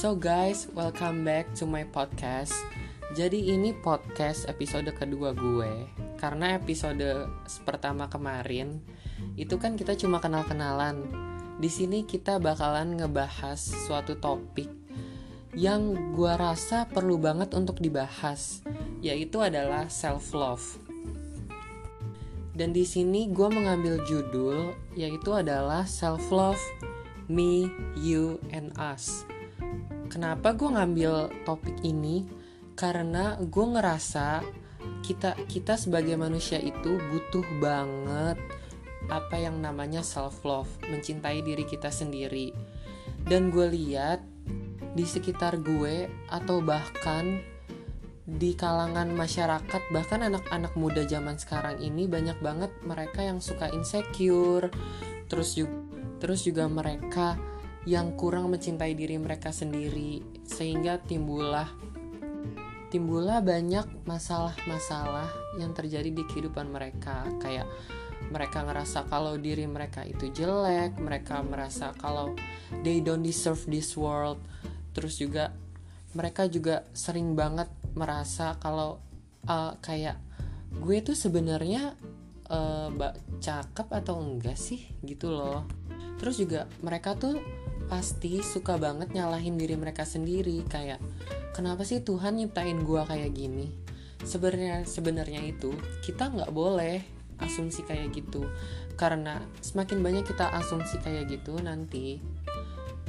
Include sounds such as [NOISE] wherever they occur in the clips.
So guys, welcome back to my podcast. Jadi ini podcast episode kedua gue. Karena episode pertama kemarin itu kan kita cuma kenal-kenalan. Di sini kita bakalan ngebahas suatu topik yang gue rasa perlu banget untuk dibahas, yaitu adalah self love. Dan di sini gue mengambil judul yaitu adalah self love me, you, and us. Kenapa gue ngambil topik ini? Karena gue ngerasa kita kita sebagai manusia itu butuh banget apa yang namanya self love, mencintai diri kita sendiri. Dan gue lihat di sekitar gue atau bahkan di kalangan masyarakat bahkan anak-anak muda zaman sekarang ini banyak banget mereka yang suka insecure terus juga terus juga mereka yang kurang mencintai diri mereka sendiri sehingga timbullah timbullah banyak masalah-masalah yang terjadi di kehidupan mereka. Kayak mereka ngerasa kalau diri mereka itu jelek mereka merasa kalau they don't deserve this world. Terus juga mereka juga sering banget merasa kalau uh, kayak gue tuh sebenarnya uh, cakep atau enggak sih? Gitu loh. Terus juga mereka tuh pasti suka banget nyalahin diri mereka sendiri kayak kenapa sih Tuhan nyiptain gua kayak gini? Sebenarnya sebenarnya itu kita nggak boleh asumsi kayak gitu. Karena semakin banyak kita asumsi kayak gitu nanti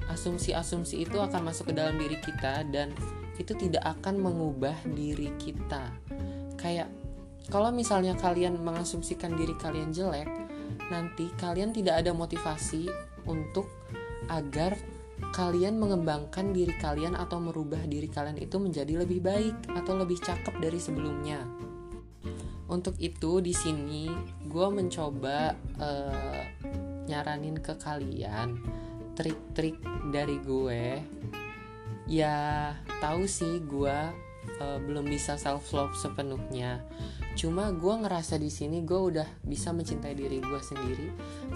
asumsi-asumsi itu akan masuk ke dalam diri kita dan itu tidak akan mengubah diri kita. Kayak kalau misalnya kalian mengasumsikan diri kalian jelek nanti kalian tidak ada motivasi untuk agar kalian mengembangkan diri kalian atau merubah diri kalian itu menjadi lebih baik atau lebih cakep dari sebelumnya. Untuk itu di sini gue mencoba uh, nyaranin ke kalian trik-trik dari gue. Ya tahu sih gue uh, belum bisa self love sepenuhnya cuma gue ngerasa di sini gue udah bisa mencintai diri gue sendiri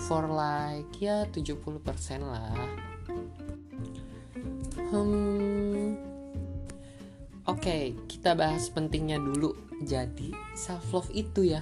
for like ya 70% lah. Hmm oke okay, kita bahas pentingnya dulu. Jadi self love itu ya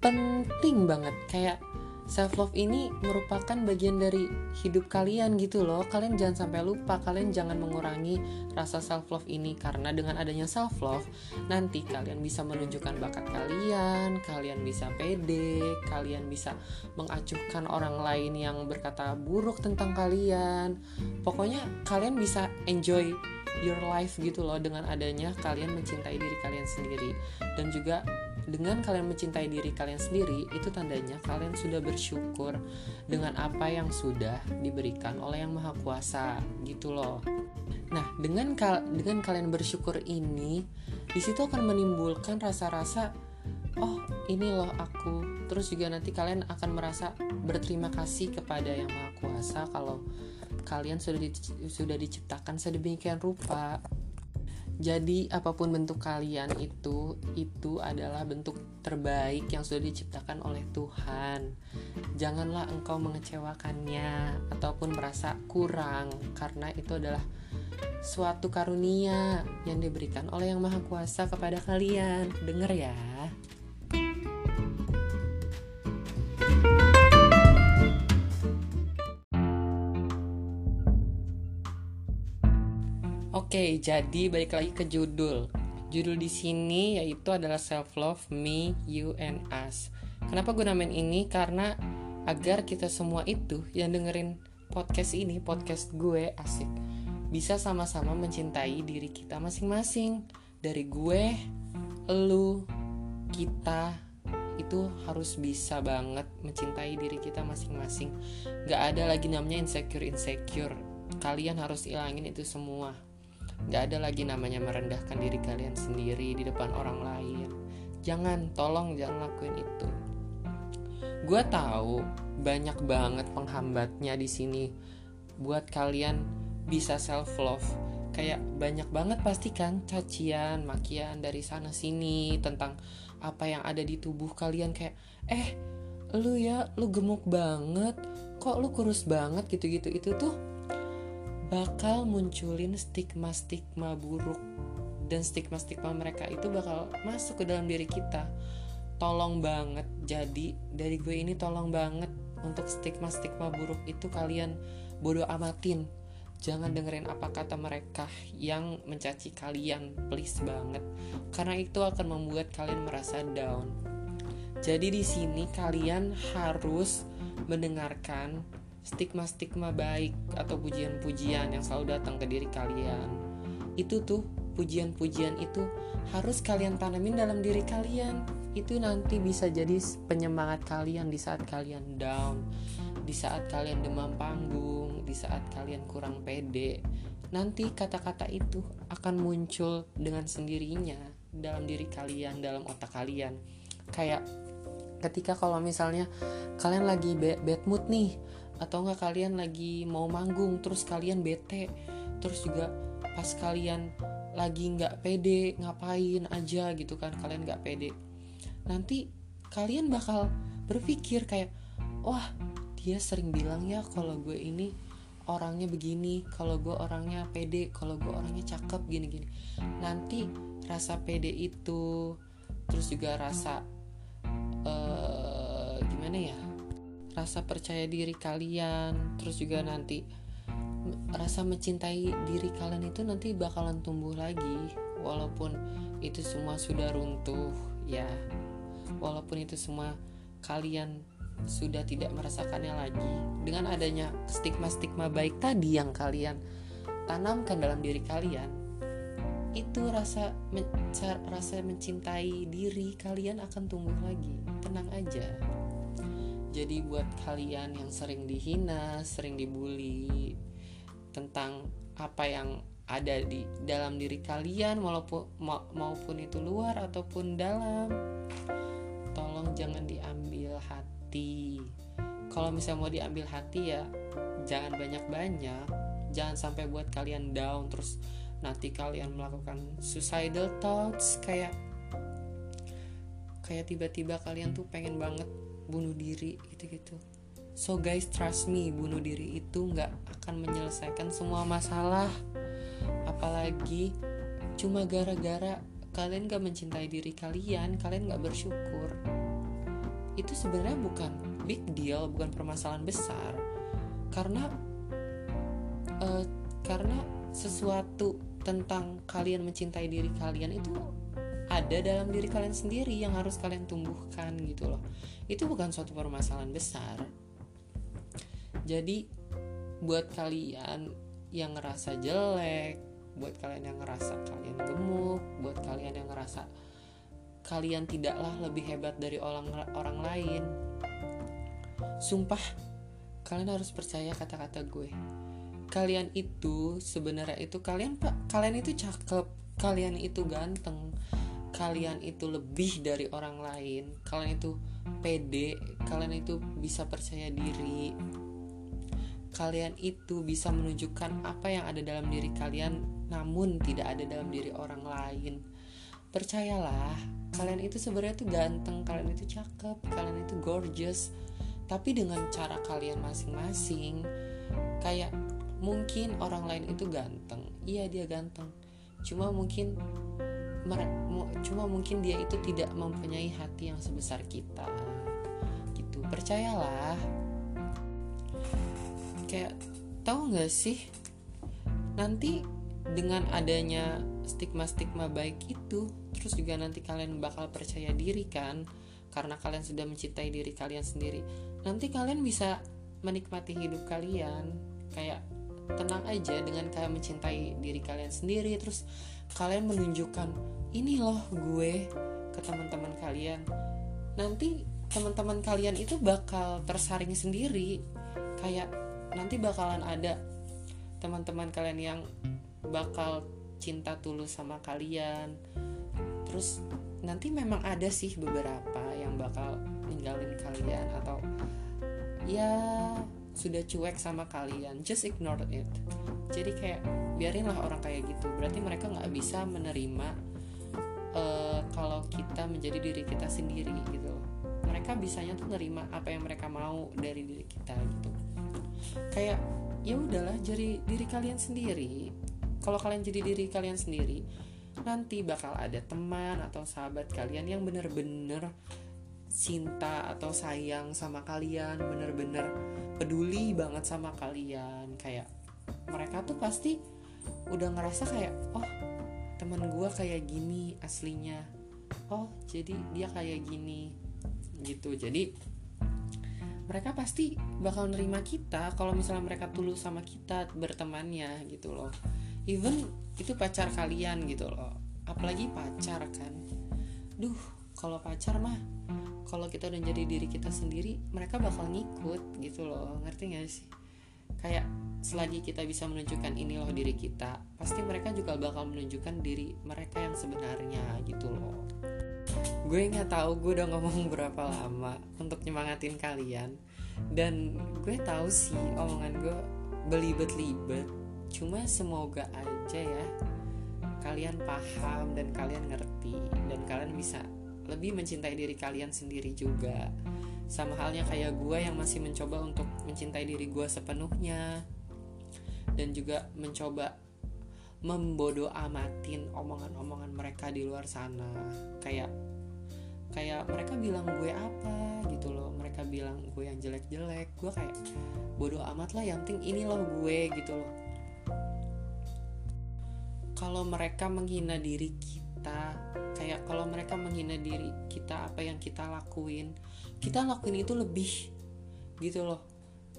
penting banget. Kayak self love ini merupakan bagian dari hidup kalian gitu loh. Kalian jangan sampai lupa, kalian jangan mengurangi rasa self love ini karena dengan adanya self love nanti kalian bisa menunjukkan bakat kalian, kalian bisa pede, kalian bisa mengacuhkan orang lain yang berkata buruk tentang kalian. Pokoknya kalian bisa enjoy your life gitu loh dengan adanya kalian mencintai diri kalian sendiri dan juga dengan kalian mencintai diri kalian sendiri, itu tandanya kalian sudah bersyukur dengan apa yang sudah diberikan oleh Yang Maha Kuasa, gitu loh. Nah, dengan kal dengan kalian bersyukur ini, di situ akan menimbulkan rasa-rasa oh, ini loh aku. Terus juga nanti kalian akan merasa berterima kasih kepada Yang Maha Kuasa kalau kalian sudah di, sudah diciptakan sedemikian rupa jadi apa pun bentuk kalian itu itu adalah bentuk terbaik yang sudah diciptakan oleh Tuhan. Janganlah engkau mengecewakannya ataupun merasa kurang karena itu adalah suatu karunia yang diberikan oleh Yang Maha Kuasa kepada kalian. Dengar ya. Oke, jadi balik lagi ke judul. Judul di sini yaitu adalah self love me, you and us. Kenapa gue namain ini? Karena agar kita semua itu yang dengerin podcast ini, podcast gue asik, bisa sama-sama mencintai diri kita masing-masing. Dari gue, lu, kita itu harus bisa banget mencintai diri kita masing-masing. Gak ada lagi namanya insecure insecure. Kalian harus ilangin itu semua Gak ada lagi namanya merendahkan diri kalian sendiri di depan orang lain. Jangan, tolong jangan lakuin itu. Gue tahu banyak banget penghambatnya di sini buat kalian bisa self love. Kayak banyak banget pasti kan cacian, makian dari sana sini tentang apa yang ada di tubuh kalian kayak eh lu ya lu gemuk banget kok lu kurus banget gitu-gitu itu tuh bakal munculin stigma-stigma buruk dan stigma-stigma mereka itu bakal masuk ke dalam diri kita. Tolong banget jadi dari gue ini tolong banget untuk stigma-stigma buruk itu kalian bodoh amatin. Jangan dengerin apa kata mereka yang mencaci kalian please banget. Karena itu akan membuat kalian merasa down. Jadi di sini kalian harus mendengarkan stigma-stigma baik atau pujian-pujian yang selalu datang ke diri kalian. Itu tuh pujian-pujian itu harus kalian tanamin dalam diri kalian. Itu nanti bisa jadi penyemangat kalian di saat kalian down, di saat kalian demam panggung, di saat kalian kurang pede. Nanti kata-kata itu akan muncul dengan sendirinya dalam diri kalian, dalam otak kalian. Kayak ketika kalau misalnya kalian lagi bad mood nih, atau enggak kalian lagi mau manggung terus kalian bete terus juga pas kalian lagi nggak pede ngapain aja gitu kan kalian nggak pede. Nanti kalian bakal berpikir kayak wah dia sering bilang ya kalau gue ini orangnya begini kalau gue orangnya pede kalau gue orangnya cakep gini gini nanti rasa pede itu terus juga rasa uh, gimana ya rasa percaya diri kalian terus juga nanti rasa mencintai diri kalian itu nanti bakalan tumbuh lagi walaupun itu semua sudah runtuh ya. Walaupun itu semua kalian sudah tidak merasakannya lagi. Dengan adanya stigma-stigma baik tadi yang kalian tanamkan dalam diri kalian itu rasa men rasa mencintai diri kalian akan tumbuh lagi. Tenang aja jadi buat kalian yang sering dihina, sering dibully tentang apa yang ada di dalam diri kalian walaupun ma maupun itu luar ataupun dalam tolong jangan diambil hati. Kalau misalnya mau diambil hati ya jangan banyak-banyak jangan sampai buat kalian down terus nanti kalian melakukan suicidal thoughts kayak kayak tiba-tiba kalian tuh pengen banget bunuh diri gitu-gitu. So guys trust me bunuh diri itu nggak akan menyelesaikan semua masalah. Apalagi cuma gara-gara kalian gak mencintai diri kalian kalian gak bersyukur. Itu sebenarnya bukan big deal bukan permasalahan besar. Karena uh, karena sesuatu tentang kalian mencintai diri kalian itu ada dalam diri kalian sendiri yang harus kalian tumbuhkan gitu loh. Itu bukan suatu permasalahan besar. Jadi buat kalian yang ngerasa jelek buat kalian yang ngerasa kalian gemuk buat kalian yang ngerasa kalian tidaklah lebih hebat dari orang orang lain sumpah kalian harus percaya kata-kata gue. Kalian itu sebenarnya itu kalian pak kalian itu cakep kalian itu ganteng kalian itu lebih dari orang lain kalian itu pede kalian itu bisa percaya diri. Kalian itu bisa menunjukkan apa yang ada dalam diri kalian namun tidak ada dalam diri orang lain. Percayalah kalian itu sebenarnya tuh ganteng kalian itu cakep kalian itu gorgeous. Tapi dengan cara kalian masing-masing kayak mungkin orang lain itu ganteng. Iya dia ganteng. Cuma mungkin cuma mungkin dia itu tidak mempunyai hati yang sebesar kita gitu. Percayalah. Kayak tahu nggak sih? Nanti dengan adanya stigma-stigma baik itu terus juga nanti kalian bakal percaya diri kan? Karena kalian sudah mencintai diri kalian sendiri. Nanti kalian bisa menikmati hidup kalian. Kayak tenang aja dengan kalian mencintai diri kalian sendiri terus kalian menunjukkan ini loh gue ke teman-teman kalian. Nanti teman-teman kalian itu bakal tersaring sendiri. Kayak nanti bakalan ada teman-teman kalian yang bakal cinta tulus sama kalian. Terus nanti memang ada sih beberapa yang bakal ninggalin kalian atau ya sudah cuek sama kalian. Just ignore it. Jadi kayak biarinlah orang kayak gitu. Berarti mereka nggak bisa menerima uh, kalau kita menjadi diri kita sendiri gitu. Mereka bisanya tuh nerima apa yang mereka mau dari diri kita gitu. Kayak ya udahlah jadi diri kalian sendiri. Kalau kalian jadi diri kalian sendiri nanti bakal ada teman atau sahabat kalian yang bener-bener cinta atau sayang sama kalian bener-bener peduli banget sama kalian. Kayak mereka tuh pasti udah ngerasa kayak oh teman gue kayak gini aslinya. Oh jadi dia kayak gini. Gitu. Jadi mereka pasti bakal nerima kita kalau misalnya mereka tulus sama kita bertemannya gitu loh. Even itu pacar kalian gitu loh. Apalagi pacar kan. Duh kalau pacar mah kalau kita udah jadi diri kita sendiri mereka bakal ngikut gitu loh. Ngerti gak sih kayak selagi kita bisa menunjukkan ini loh diri kita pasti mereka juga bakal menunjukkan diri mereka yang sebenarnya gitu loh. Gue nggak tahu gue udah ngomong [LAUGHS] berapa lama untuk nyemangatin kalian. Dan gue tahu sih omongan gue belibet-libet. Cuma semoga aja ya kalian paham dan kalian ngerti. Dan kalian bisa lebih mencintai diri kalian sendiri juga sama halnya kayak gue yang masih mencoba untuk mencintai diri gue sepenuhnya. Dan juga mencoba membodoh amatin omongan-omongan mereka di luar sana. Kayak kayak mereka bilang gue apa gitu loh. Mereka bilang gue yang jelek-jelek. Gue kayak bodoh amat lah yang penting ini loh gue gitu loh. Kalau mereka menghina diri kita kayak kalau mereka menghina diri kita apa yang kita lakuin kita lakuin itu lebih gitu loh.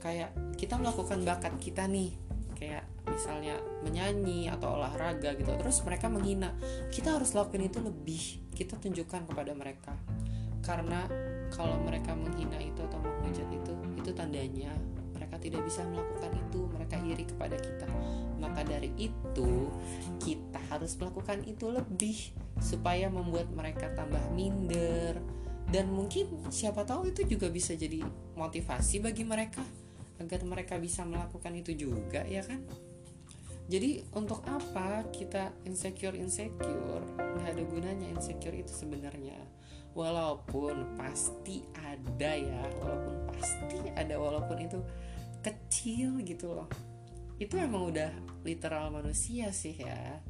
Kayak kita melakukan bakat kita nih kayak misalnya menyanyi atau olahraga gitu terus mereka menghina kita harus lakuin itu lebih kita tunjukkan kepada mereka. Karena kalau mereka menghina itu atau menghujat itu itu tandanya mereka tidak bisa melakukan itu mereka iri kepada kita maka dari itu kita harus melakukan itu lebih supaya membuat mereka tambah minder. Dan mungkin siapa tahu itu juga bisa jadi motivasi bagi mereka agar mereka bisa melakukan itu juga ya kan? Jadi untuk apa kita insecure insecure nggak ada gunanya insecure itu sebenarnya. Walaupun pasti ada ya walaupun pasti ada walaupun itu kecil gitu loh itu emang udah literal manusia sih ya.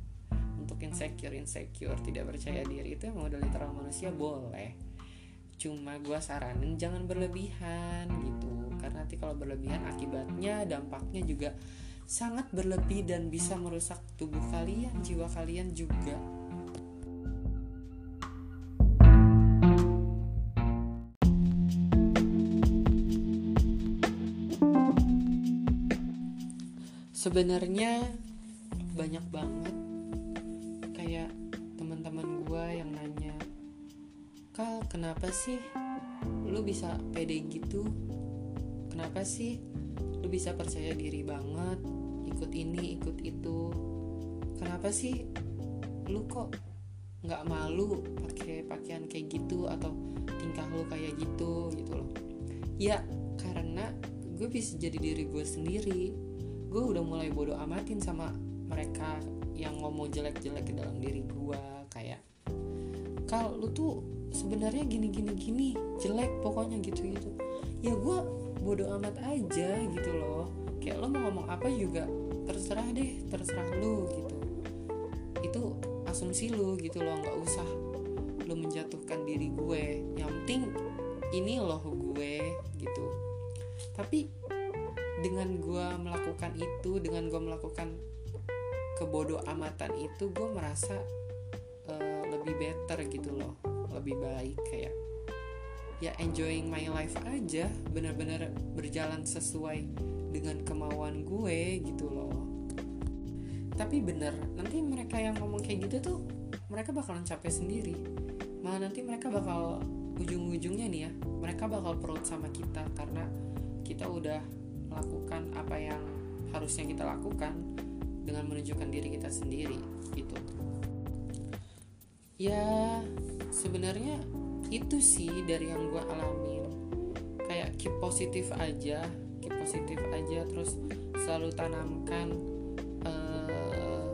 Untuk insecure insecure tidak percaya diri itu emang udah literal manusia boleh. Cuma gue saranin jangan berlebihan gitu. Karena nanti kalau berlebihan akibatnya dampaknya juga sangat berlebih dan bisa merusak tubuh kalian, jiwa kalian juga. Sebenarnya banyak banget. Kayak teman-teman gue yang nanya, "Kal, kenapa sih lu bisa pede gitu? Kenapa sih lu bisa percaya diri banget? Ikut ini ikut itu. Kenapa sih lu kok nggak malu pakai pakaian kayak gitu atau tingkah lu kayak gitu? Gitu loh. Ya karena gue bisa jadi diri gue sendiri gue udah mulai bodoh amatin sama mereka yang ngomong jelek-jelek ke dalam diri gue kayak kalau lu tuh sebenarnya gini gini gini jelek pokoknya gitu gitu ya gue bodoh amat aja gitu loh. Kayak lo mau ngomong apa juga terserah deh terserah lu gitu. Itu asumsi lu gitu loh nggak usah lo menjatuhkan diri gue. Yang penting ini loh gue gitu. Tapi dengan gue melakukan itu dengan gue melakukan kebodoh amatan itu gue merasa uh, lebih better gitu loh lebih baik kayak ya enjoying my life aja benar-benar berjalan sesuai dengan kemauan gue gitu loh. Tapi bener nanti mereka yang ngomong kayak gitu tuh mereka bakalan capek sendiri. Malah nanti mereka bakal ujung-ujungnya nih ya mereka bakal perut sama kita karena kita udah melakukan apa yang harusnya kita lakukan dengan menunjukkan diri kita sendiri gitu. Ya sebenarnya itu sih dari yang gue alamin kayak keep positif aja keep positif aja terus selalu tanamkan eh,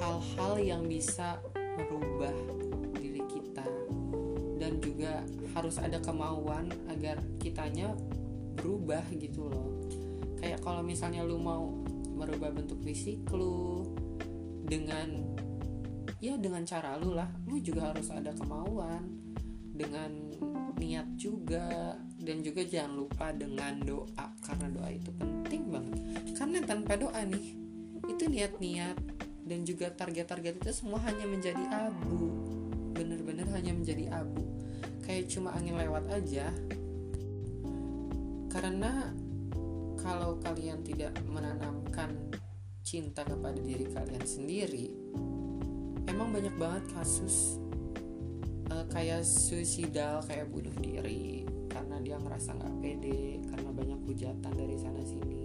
hal-hal yang bisa merubah diri kita. Dan juga harus ada kemauan agar kitanya berubah gitu loh. Kayak kalau misalnya lu mau merubah bentuk fisik lu dengan ya dengan cara lu lah. Lu juga harus ada kemauan dengan niat juga. Dan juga jangan lupa dengan doa karena doa itu penting banget. Karena tanpa doa nih itu niat-niat dan juga target-target itu semua hanya menjadi abu. Bener-bener hanya menjadi abu. Kayak cuma angin lewat aja karena kalau kalian tidak menanamkan cinta kepada diri kalian sendiri emang banyak banget kasus uh, kayak suicidal kayak bunuh diri karena dia ngerasa nggak pede karena banyak hujatan dari sana sini.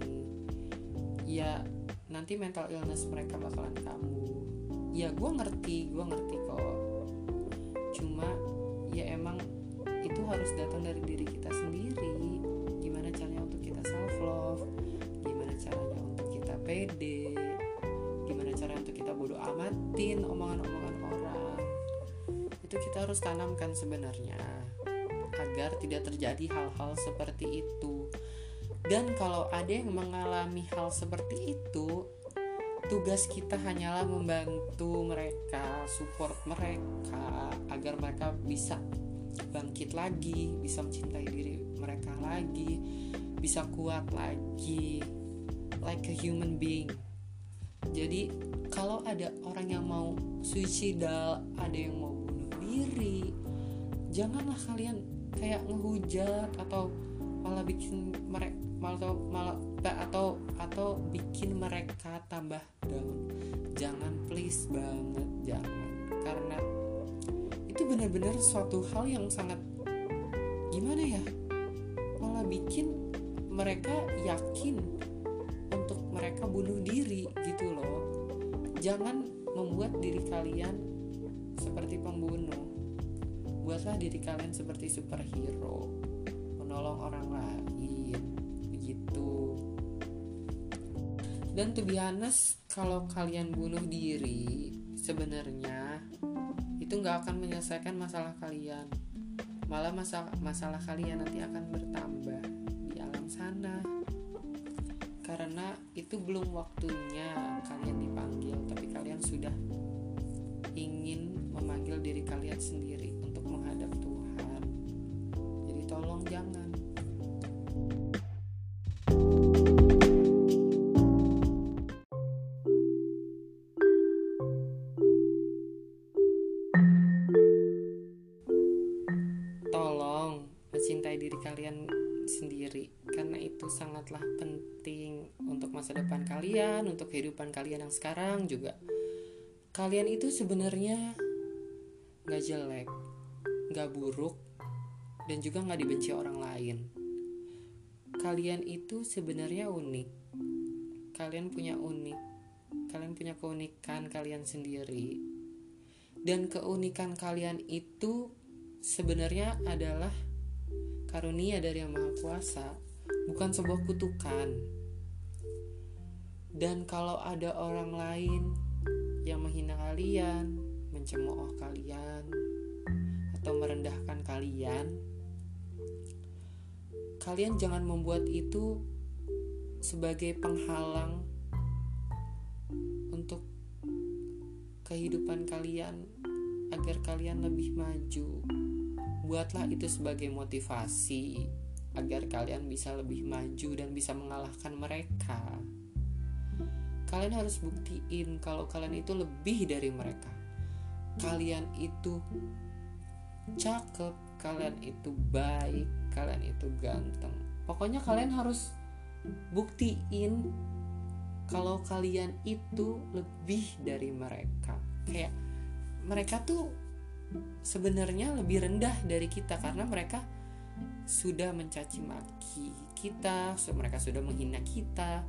Ya nanti mental illness mereka bakalan kamu ya gue ngerti gue ngerti kok. Cuma ya emang itu harus datang dari diri kita sendiri love gimana caranya untuk kita pede gimana caranya untuk kita bodoh amatin omongan-omongan orang. Itu kita harus tanamkan sebenarnya agar tidak terjadi hal-hal seperti itu. Dan kalau ada yang mengalami hal seperti itu tugas kita hanyalah membantu mereka, support mereka agar mereka bisa bangkit lagi, bisa mencintai diri mereka lagi, bisa kuat lagi, like a human being. Jadi kalau ada orang yang mau suicidal, ada yang mau bunuh diri, janganlah kalian kayak ngehujat atau malah bikin mereka malah malah atau atau bikin mereka tambah down jangan please banget jangan karena itu benar-benar suatu hal yang sangat gimana ya malah bikin mereka yakin untuk mereka bunuh diri gitu loh. Jangan membuat diri kalian seperti pembunuh. Buatlah diri kalian seperti superhero. Menolong orang lain. Begitu. Dan to be honest kalau kalian bunuh diri sebenarnya itu nggak akan menyelesaikan masalah kalian. Malah masalah masalah kalian nanti akan bertambah sana. Karena itu belum waktunya kalian dipanggil tapi kalian sudah ingin memanggil diri kalian sendiri untuk menghadap Tuhan. Jadi tolong jangan kehidupan kalian yang sekarang juga. Kalian itu sebenarnya nggak jelek, nggak buruk, dan juga nggak dibenci orang lain. Kalian itu sebenarnya unik. Kalian punya unik, kalian punya keunikan kalian sendiri, dan keunikan kalian itu sebenarnya adalah karunia dari Yang Maha Kuasa, bukan sebuah kutukan. Dan kalau ada orang lain yang menghina kalian, mencemooh kalian, atau merendahkan kalian, kalian jangan membuat itu sebagai penghalang untuk kehidupan kalian agar kalian lebih maju buatlah itu sebagai motivasi agar kalian bisa lebih maju dan bisa mengalahkan mereka. Kalian harus buktiin kalau kalian itu lebih dari mereka. Kalian itu cakep, kalian itu baik, kalian itu ganteng. Pokoknya kalian harus buktiin kalau kalian itu lebih dari mereka. Kayak mereka tuh sebenarnya lebih rendah dari kita karena mereka sudah mencaci maki kita, mereka sudah menghina kita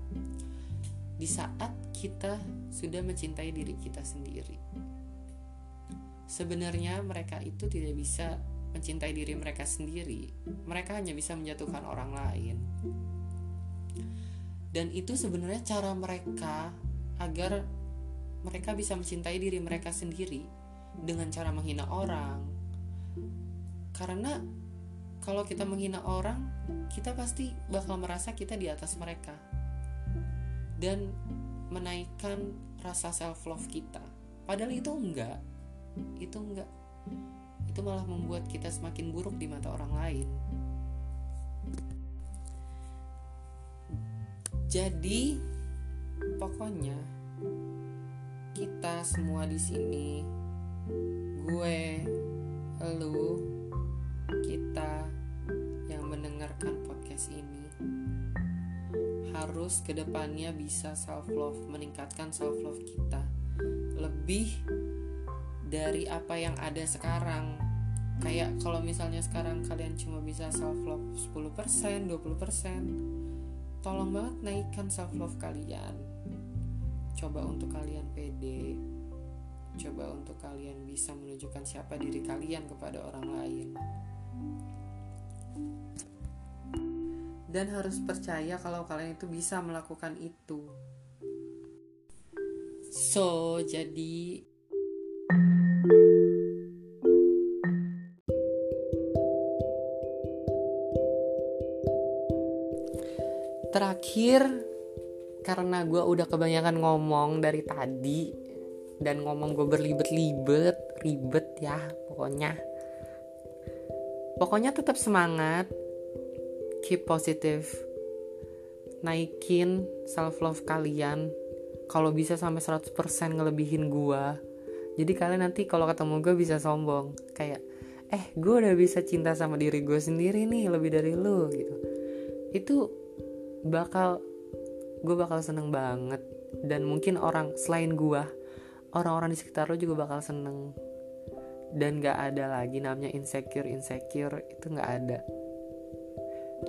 di saat kita sudah mencintai diri kita sendiri. Sebenarnya mereka itu tidak bisa mencintai diri mereka sendiri. Mereka hanya bisa menjatuhkan orang lain. Dan itu sebenarnya cara mereka agar mereka bisa mencintai diri mereka sendiri dengan cara menghina orang. Karena kalau kita menghina orang kita pasti bakal merasa kita di atas mereka dan menaikkan rasa self love kita. Padahal itu enggak. Itu enggak. Itu malah membuat kita semakin buruk di mata orang lain. Jadi pokoknya kita semua di sini gue lu kita yang mendengarkan podcast ini harus ke depannya bisa self love meningkatkan self love kita. Lebih dari apa yang ada sekarang. Kayak kalau misalnya sekarang kalian cuma bisa self love 10% 20% tolong banget naikkan self love kalian. Coba untuk kalian pede. Coba untuk kalian bisa menunjukkan siapa diri kalian kepada orang lain dan harus percaya kalau kalian itu bisa melakukan itu. So jadi terakhir karena gue udah kebanyakan ngomong dari tadi dan ngomong gue berlibet-libet ribet ya pokoknya. Pokoknya tetap semangat keep positive. Naikin self love kalian. Kalau bisa sampai 100% ngelebihin gue jadi kalian nanti kalau ketemu gue bisa sombong. Kayak eh gue udah bisa cinta sama diri gue sendiri nih lebih dari lu gitu. Itu bakal gue bakal seneng banget. Dan mungkin orang selain gue orang-orang di sekitar lo juga bakal seneng. Dan gak ada lagi namanya insecure insecure itu gak ada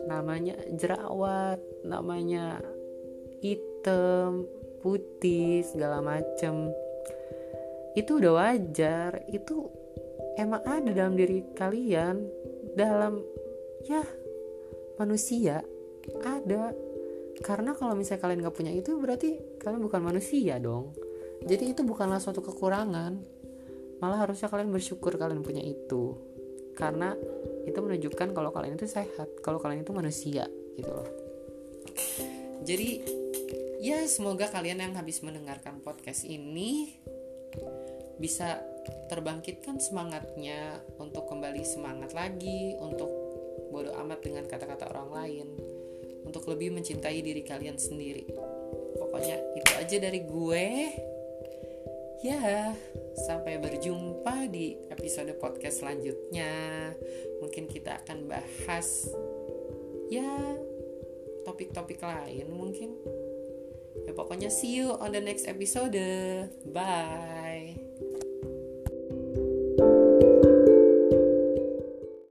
namanya jerawat namanya hitam putih segala macem. Itu udah wajar. Itu emang ada dalam diri kalian. Dalam ya manusia ada. Karena kalau misalnya kalian gak punya itu berarti kalian bukan manusia dong. Jadi itu bukanlah suatu kekurangan. Malah harusnya kalian bersyukur kalian punya itu. Karena itu menunjukkan kalau kalian itu sehat kalau kalian itu manusia gitu loh jadi ya semoga kalian yang habis mendengarkan podcast ini bisa terbangkitkan semangatnya untuk kembali semangat lagi untuk bodoh amat dengan kata-kata orang lain untuk lebih mencintai diri kalian sendiri. Pokoknya itu aja dari gue. Ya, sampai berjumpa di episode podcast selanjutnya. Mungkin kita akan bahas ya topik-topik lain mungkin. Ya pokoknya see you on the next episode. Bye.